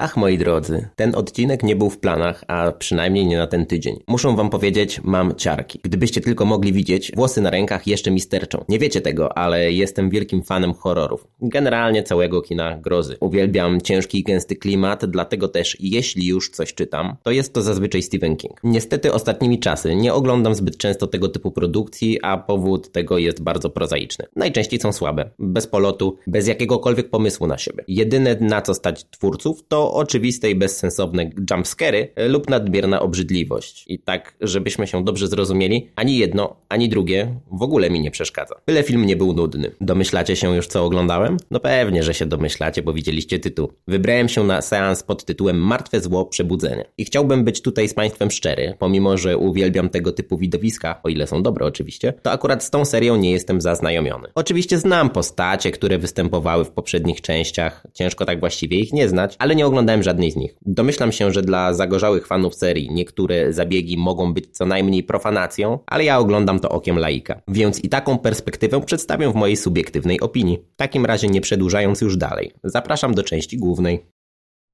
Ach moi drodzy, ten odcinek nie był w planach, a przynajmniej nie na ten tydzień. Muszę wam powiedzieć, mam ciarki. Gdybyście tylko mogli widzieć, włosy na rękach jeszcze mi sterczą. Nie wiecie tego, ale jestem wielkim fanem horrorów. Generalnie całego kina grozy. Uwielbiam ciężki i gęsty klimat, dlatego też jeśli już coś czytam, to jest to zazwyczaj Stephen King. Niestety ostatnimi czasy nie oglądam zbyt często tego typu produkcji, a powód tego jest bardzo prozaiczny. Najczęściej są słabe, bez polotu, bez jakiegokolwiek pomysłu na siebie. Jedyne na co stać twórców to oczywiste i bezsensowne jumpscary lub nadmierna obrzydliwość. I tak, żebyśmy się dobrze zrozumieli, ani jedno, ani drugie w ogóle mi nie przeszkadza. Byle film nie był nudny. Domyślacie się już co oglądałem? No pewnie, że się domyślacie, bo widzieliście tytuł. Wybrałem się na seans pod tytułem Martwe zło przebudzenie. I chciałbym być tutaj z Państwem szczery, pomimo, że uwielbiam tego typu widowiska, o ile są dobre oczywiście, to akurat z tą serią nie jestem zaznajomiony. Oczywiście znam postacie, które występowały w poprzednich częściach, ciężko tak właściwie ich nie znać, ale nie oglądam oglądałem żadnej z nich. Domyślam się, że dla zagorzałych fanów serii niektóre zabiegi mogą być co najmniej profanacją, ale ja oglądam to okiem laika. Więc i taką perspektywę przedstawię w mojej subiektywnej opinii. W takim razie nie przedłużając już dalej, zapraszam do części głównej.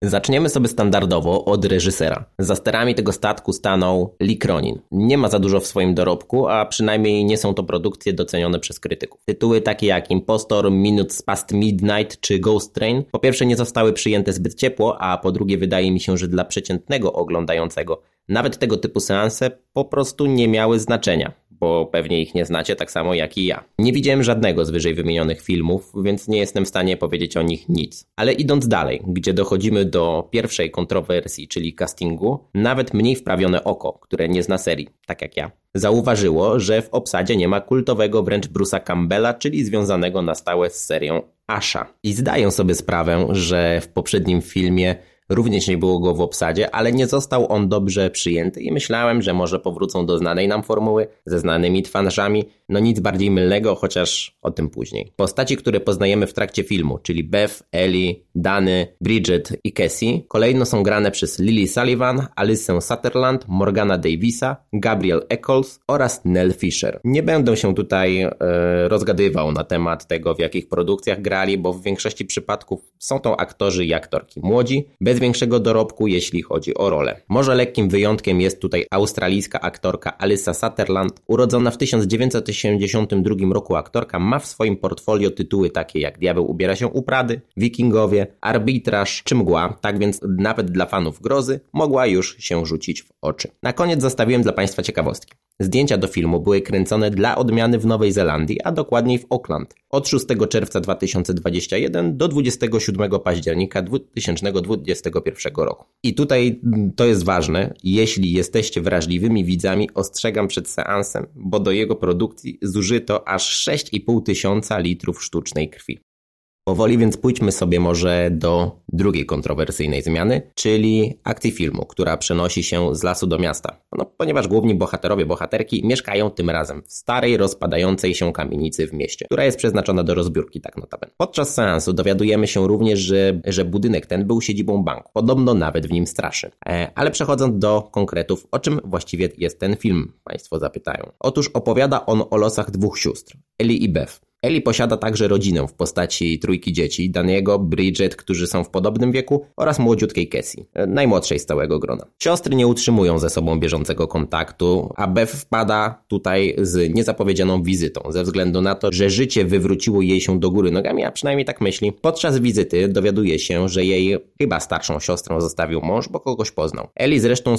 Zaczniemy sobie standardowo od reżysera. Za sterami tego statku stanął Lee Cronin. Nie ma za dużo w swoim dorobku, a przynajmniej nie są to produkcje docenione przez krytyków. Tytuły takie jak Impostor, Minutes Past Midnight czy Ghost Train po pierwsze nie zostały przyjęte zbyt ciepło, a po drugie wydaje mi się, że dla przeciętnego oglądającego nawet tego typu seanse po prostu nie miały znaczenia bo pewnie ich nie znacie tak samo jak i ja. Nie widziałem żadnego z wyżej wymienionych filmów, więc nie jestem w stanie powiedzieć o nich nic. Ale idąc dalej, gdzie dochodzimy do pierwszej kontrowersji, czyli castingu, nawet mniej wprawione oko, które nie zna serii, tak jak ja, zauważyło, że w obsadzie nie ma kultowego wręcz Bruce'a Campbella, czyli związanego na stałe z serią Asha. I zdaję sobie sprawę, że w poprzednim filmie Również nie było go w obsadzie, ale nie został on dobrze przyjęty i myślałem, że może powrócą do znanej nam formuły ze znanymi twarzami. No nic bardziej mylnego, chociaż o tym później. Postaci, które poznajemy w trakcie filmu, czyli Beth, Ellie, Dany, Bridget i Cassie, kolejno są grane przez Lily Sullivan, Alyssę Sutherland, Morgana Davisa, Gabriel Eccles oraz Nell Fisher. Nie będę się tutaj e, rozgadywał na temat tego, w jakich produkcjach grali, bo w większości przypadków są to aktorzy i aktorki młodzi, bez bez większego dorobku, jeśli chodzi o rolę. Może lekkim wyjątkiem jest tutaj australijska aktorka Alyssa Sutherland. Urodzona w 1982 roku aktorka ma w swoim portfolio tytuły takie jak Diabeł ubiera się u Prady, Wikingowie, Arbitraż czy Mgła, tak więc nawet dla fanów grozy mogła już się rzucić w oczy. Na koniec zostawiłem dla Państwa ciekawostki. Zdjęcia do filmu były kręcone dla odmiany w Nowej Zelandii, a dokładniej w Auckland. Od 6 czerwca 2021 do 27 października 2021 roku. I tutaj mm, to jest ważne, jeśli jesteście wrażliwymi widzami, ostrzegam przed seansem, bo do jego produkcji zużyto aż 6,5 tysiąca litrów sztucznej krwi. Powoli więc pójdźmy sobie może do drugiej kontrowersyjnej zmiany, czyli akcji filmu, która przenosi się z lasu do miasta. No, ponieważ główni bohaterowie, bohaterki mieszkają tym razem w starej, rozpadającej się kamienicy w mieście, która jest przeznaczona do rozbiórki, tak notabene. Podczas seansu dowiadujemy się również, że, że budynek ten był siedzibą banku. Podobno nawet w nim straszy. E, ale przechodząc do konkretów, o czym właściwie jest ten film, Państwo zapytają. Otóż opowiada on o losach dwóch sióstr, Eli i Beth. Eli posiada także rodzinę w postaci trójki dzieci, Daniego, Bridget, którzy są w podobnym wieku oraz młodziutkiej Cassie, najmłodszej z całego grona. Siostry nie utrzymują ze sobą bieżącego kontaktu, a Beth wpada tutaj z niezapowiedzianą wizytą, ze względu na to, że życie wywróciło jej się do góry nogami, a przynajmniej tak myśli. Podczas wizyty dowiaduje się, że jej chyba starszą siostrą zostawił mąż, bo kogoś poznał. Eli zresztą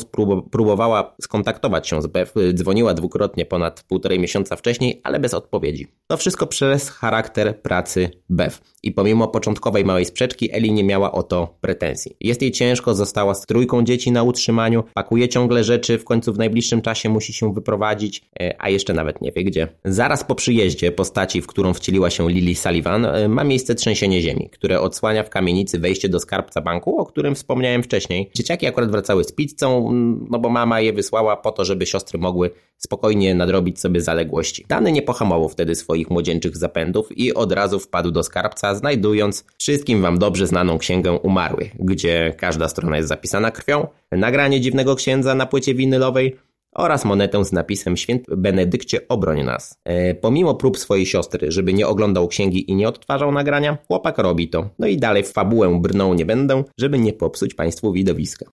próbowała skontaktować się z Beth, dzwoniła dwukrotnie ponad półtorej miesiąca wcześniej, ale bez odpowiedzi. To wszystko przez przez charakter pracy Bev. I pomimo początkowej małej sprzeczki, Eli nie miała o to pretensji. Jest jej ciężko, została z trójką dzieci na utrzymaniu, pakuje ciągle rzeczy, w końcu w najbliższym czasie musi się wyprowadzić, e, a jeszcze nawet nie wie gdzie. Zaraz po przyjeździe postaci, w którą wcieliła się Lily Sullivan, e, ma miejsce trzęsienie ziemi, które odsłania w kamienicy wejście do skarbca banku, o którym wspomniałem wcześniej. Dzieciaki akurat wracały z pizzą, mm, no bo mama je wysłała po to, żeby siostry mogły spokojnie nadrobić sobie zaległości. Dany nie pohamował wtedy swoich młodzieńczych zapędów i od razu wpadł do skarbca, znajdując wszystkim wam dobrze znaną księgę umarłych, gdzie każda strona jest zapisana krwią, nagranie dziwnego księdza na płycie winylowej oraz monetę z napisem Święty Benedykcie obroń nas. E, pomimo prób swojej siostry, żeby nie oglądał księgi i nie odtwarzał nagrania, chłopak robi to. No i dalej w fabułę brnął nie będę, żeby nie popsuć Państwu widowiska.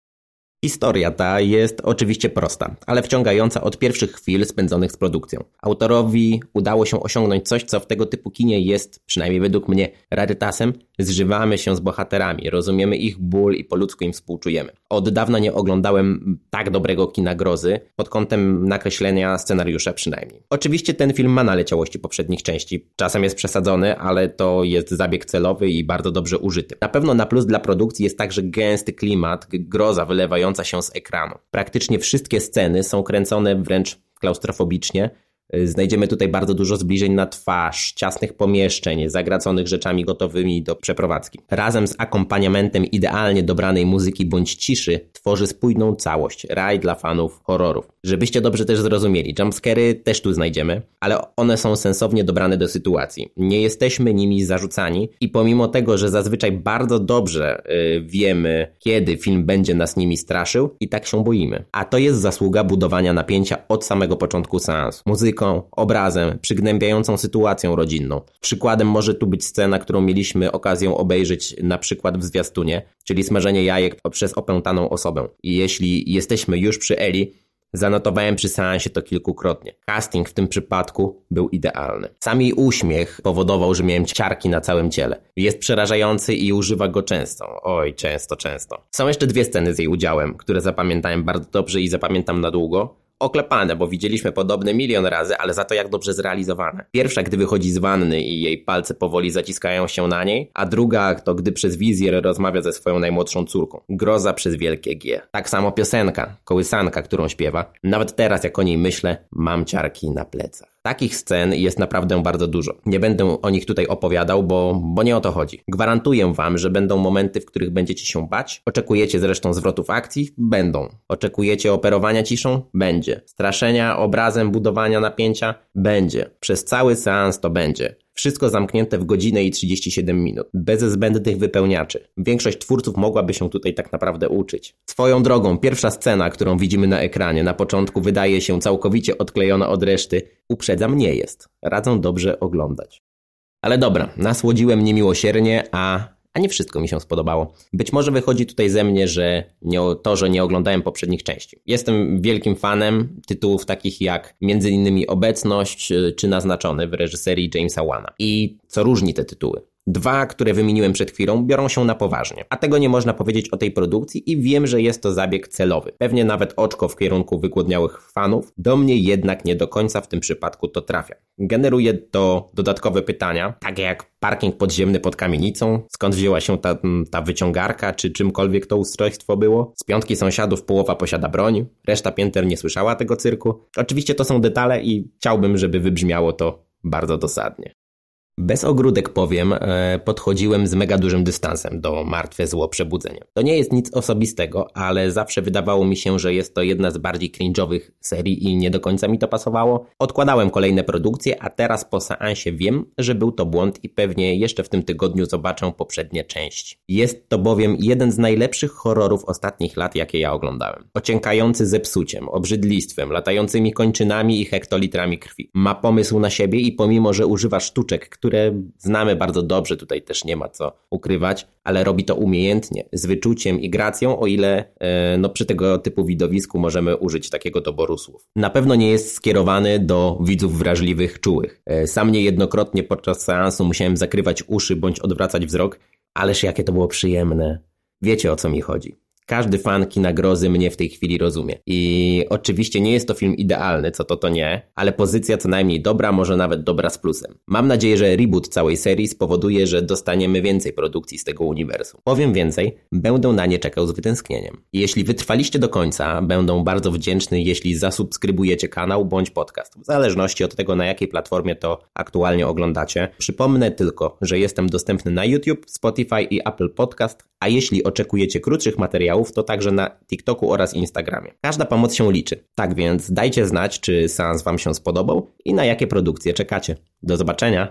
Historia ta jest oczywiście prosta, ale wciągająca od pierwszych chwil spędzonych z produkcją. Autorowi udało się osiągnąć coś, co w tego typu kinie jest, przynajmniej według mnie, rarytasem. Zżywamy się z bohaterami, rozumiemy ich ból i po ludzku im współczujemy. Od dawna nie oglądałem tak dobrego kina grozy, pod kątem nakreślenia scenariusza przynajmniej. Oczywiście ten film ma naleciałości poprzednich części. Czasem jest przesadzony, ale to jest zabieg celowy i bardzo dobrze użyty. Na pewno na plus dla produkcji jest także gęsty klimat, groza wylewająca się z ekranu. Praktycznie wszystkie sceny są kręcone wręcz klaustrofobicznie, znajdziemy tutaj bardzo dużo zbliżeń na twarz, ciasnych pomieszczeń, zagraconych rzeczami gotowymi do przeprowadzki. Razem z akompaniamentem idealnie dobranej muzyki bądź ciszy tworzy spójną całość, raj dla fanów horrorów. Żebyście dobrze też zrozumieli, jumpscary też tu znajdziemy, ale one są sensownie dobrane do sytuacji. Nie jesteśmy nimi zarzucani i pomimo tego, że zazwyczaj bardzo dobrze yy, wiemy, kiedy film będzie nas nimi straszył, i tak się boimy. A to jest zasługa budowania napięcia od samego początku seansu. Muzyka obrazem, przygnębiającą sytuacją rodzinną. Przykładem może tu być scena, którą mieliśmy okazję obejrzeć na przykład w zwiastunie, czyli smażenie jajek przez opętaną osobę. I jeśli jesteśmy już przy Eli, Zanotowałem przy seansie to kilkukrotnie. Casting w tym przypadku był idealny. Sam jej uśmiech powodował, że miałem ciarki na całym ciele. Jest przerażający i używa go często. Oj, często, często. Są jeszcze dwie sceny z jej udziałem, które zapamiętałem bardzo dobrze i zapamiętam na długo oklepane, bo widzieliśmy podobne milion razy, ale za to jak dobrze zrealizowane. Pierwsza, gdy wychodzi z wanny i jej palce powoli zaciskają się na niej, a druga to gdy przez wizjer rozmawia ze swoją najmłodszą córką. Groza przez wielkie G. Tak samo piosenka, kołysanka, którą śpiewa. Nawet teraz, jak o niej myślę, mam ciarki na plecach. Takich scen jest naprawdę bardzo dużo. Nie będę o nich tutaj opowiadał, bo, bo nie o to chodzi. Gwarantuję wam, że będą momenty, w których będziecie się bać. Oczekujecie zresztą zwrotów akcji? Będą. Oczekujecie operowania ciszą? Będzie. Straszenia obrazem budowania napięcia? Będzie. Przez cały seans to będzie. Wszystko zamknięte w godzinę i 37 minut, bez zbędnych wypełniaczy. Większość twórców mogłaby się tutaj tak naprawdę uczyć. Swoją drogą, pierwsza scena, którą widzimy na ekranie, na początku wydaje się całkowicie odklejona od reszty, uprzedzam, nie jest. Radzą dobrze oglądać. Ale dobra, nasłodziłem niemiłosiernie, a a nie wszystko mi się spodobało. Być może wychodzi tutaj ze mnie, że nie, to, że nie oglądałem poprzednich części. Jestem wielkim fanem tytułów takich jak innymi Obecność y, czy Naznaczony w reżyserii Jamesa Wana. I co różni te tytuły? Dwa, które wymieniłem przed chwilą, biorą się na poważnie. A tego nie można powiedzieć o tej produkcji i wiem, że jest to zabieg celowy. Pewnie nawet oczko w kierunku wygłodniałych fanów, do mnie jednak nie do końca w tym przypadku to trafia. Generuje to dodatkowe pytania, takie jak parking podziemny pod kamienicą, skąd wzięła się ta, ta wyciągarka, czy czymkolwiek to ustrojstwo było. Z piątki sąsiadów połowa posiada broń, reszta pięter nie słyszała tego cyrku. Oczywiście to są detale i chciałbym, żeby wybrzmiało to bardzo dosadnie. Bez ogródek powiem, e, podchodziłem z mega dużym dystansem do martwe zło przebudzenia. To nie jest nic osobistego, ale zawsze wydawało mi się, że jest to jedna z bardziej cringe'owych serii i nie do końca mi to pasowało. Odkładałem kolejne produkcje, a teraz po seansie wiem, że był to błąd i pewnie jeszcze w tym tygodniu zobaczę poprzednie części. Jest to bowiem jeden z najlepszych horrorów ostatnich lat, jakie ja oglądałem. Ociękający zepsuciem, obrzydlistwem, latającymi kończynami i hektolitrami krwi. Ma pomysł na siebie i pomimo, że używa sztuczek, które znamy bardzo dobrze, tutaj też nie ma co ukrywać, ale robi to umiejętnie, z wyczuciem i gracją, o ile e, no, przy tego typu widowisku możemy użyć takiego doboru słów. Na pewno nie jest skierowany do widzów wrażliwych, czułych. E, sam niejednokrotnie podczas seansu musiałem zakrywać uszy bądź odwracać wzrok, ależ jakie to było przyjemne. Wiecie o co mi chodzi. Każdy fan kina grozy mnie w tej chwili rozumie. I oczywiście nie jest to film idealny, co to to nie, ale pozycja co najmniej dobra, może nawet dobra z plusem. Mam nadzieję, że reboot całej serii spowoduje, że dostaniemy więcej produkcji z tego uniwersum. Powiem więcej, będę na nie czekał z wytęsknieniem. Jeśli wytrwaliście do końca, będę bardzo wdzięczny, jeśli zasubskrybujecie kanał bądź podcast, w zależności od tego, na jakiej platformie to aktualnie oglądacie. Przypomnę tylko, że jestem dostępny na YouTube, Spotify i Apple Podcast, a jeśli oczekujecie krótszych materiałów, to także na TikToku oraz Instagramie. Każda pomoc się liczy. Tak więc dajcie znać, czy seans Wam się spodobał i na jakie produkcje czekacie. Do zobaczenia!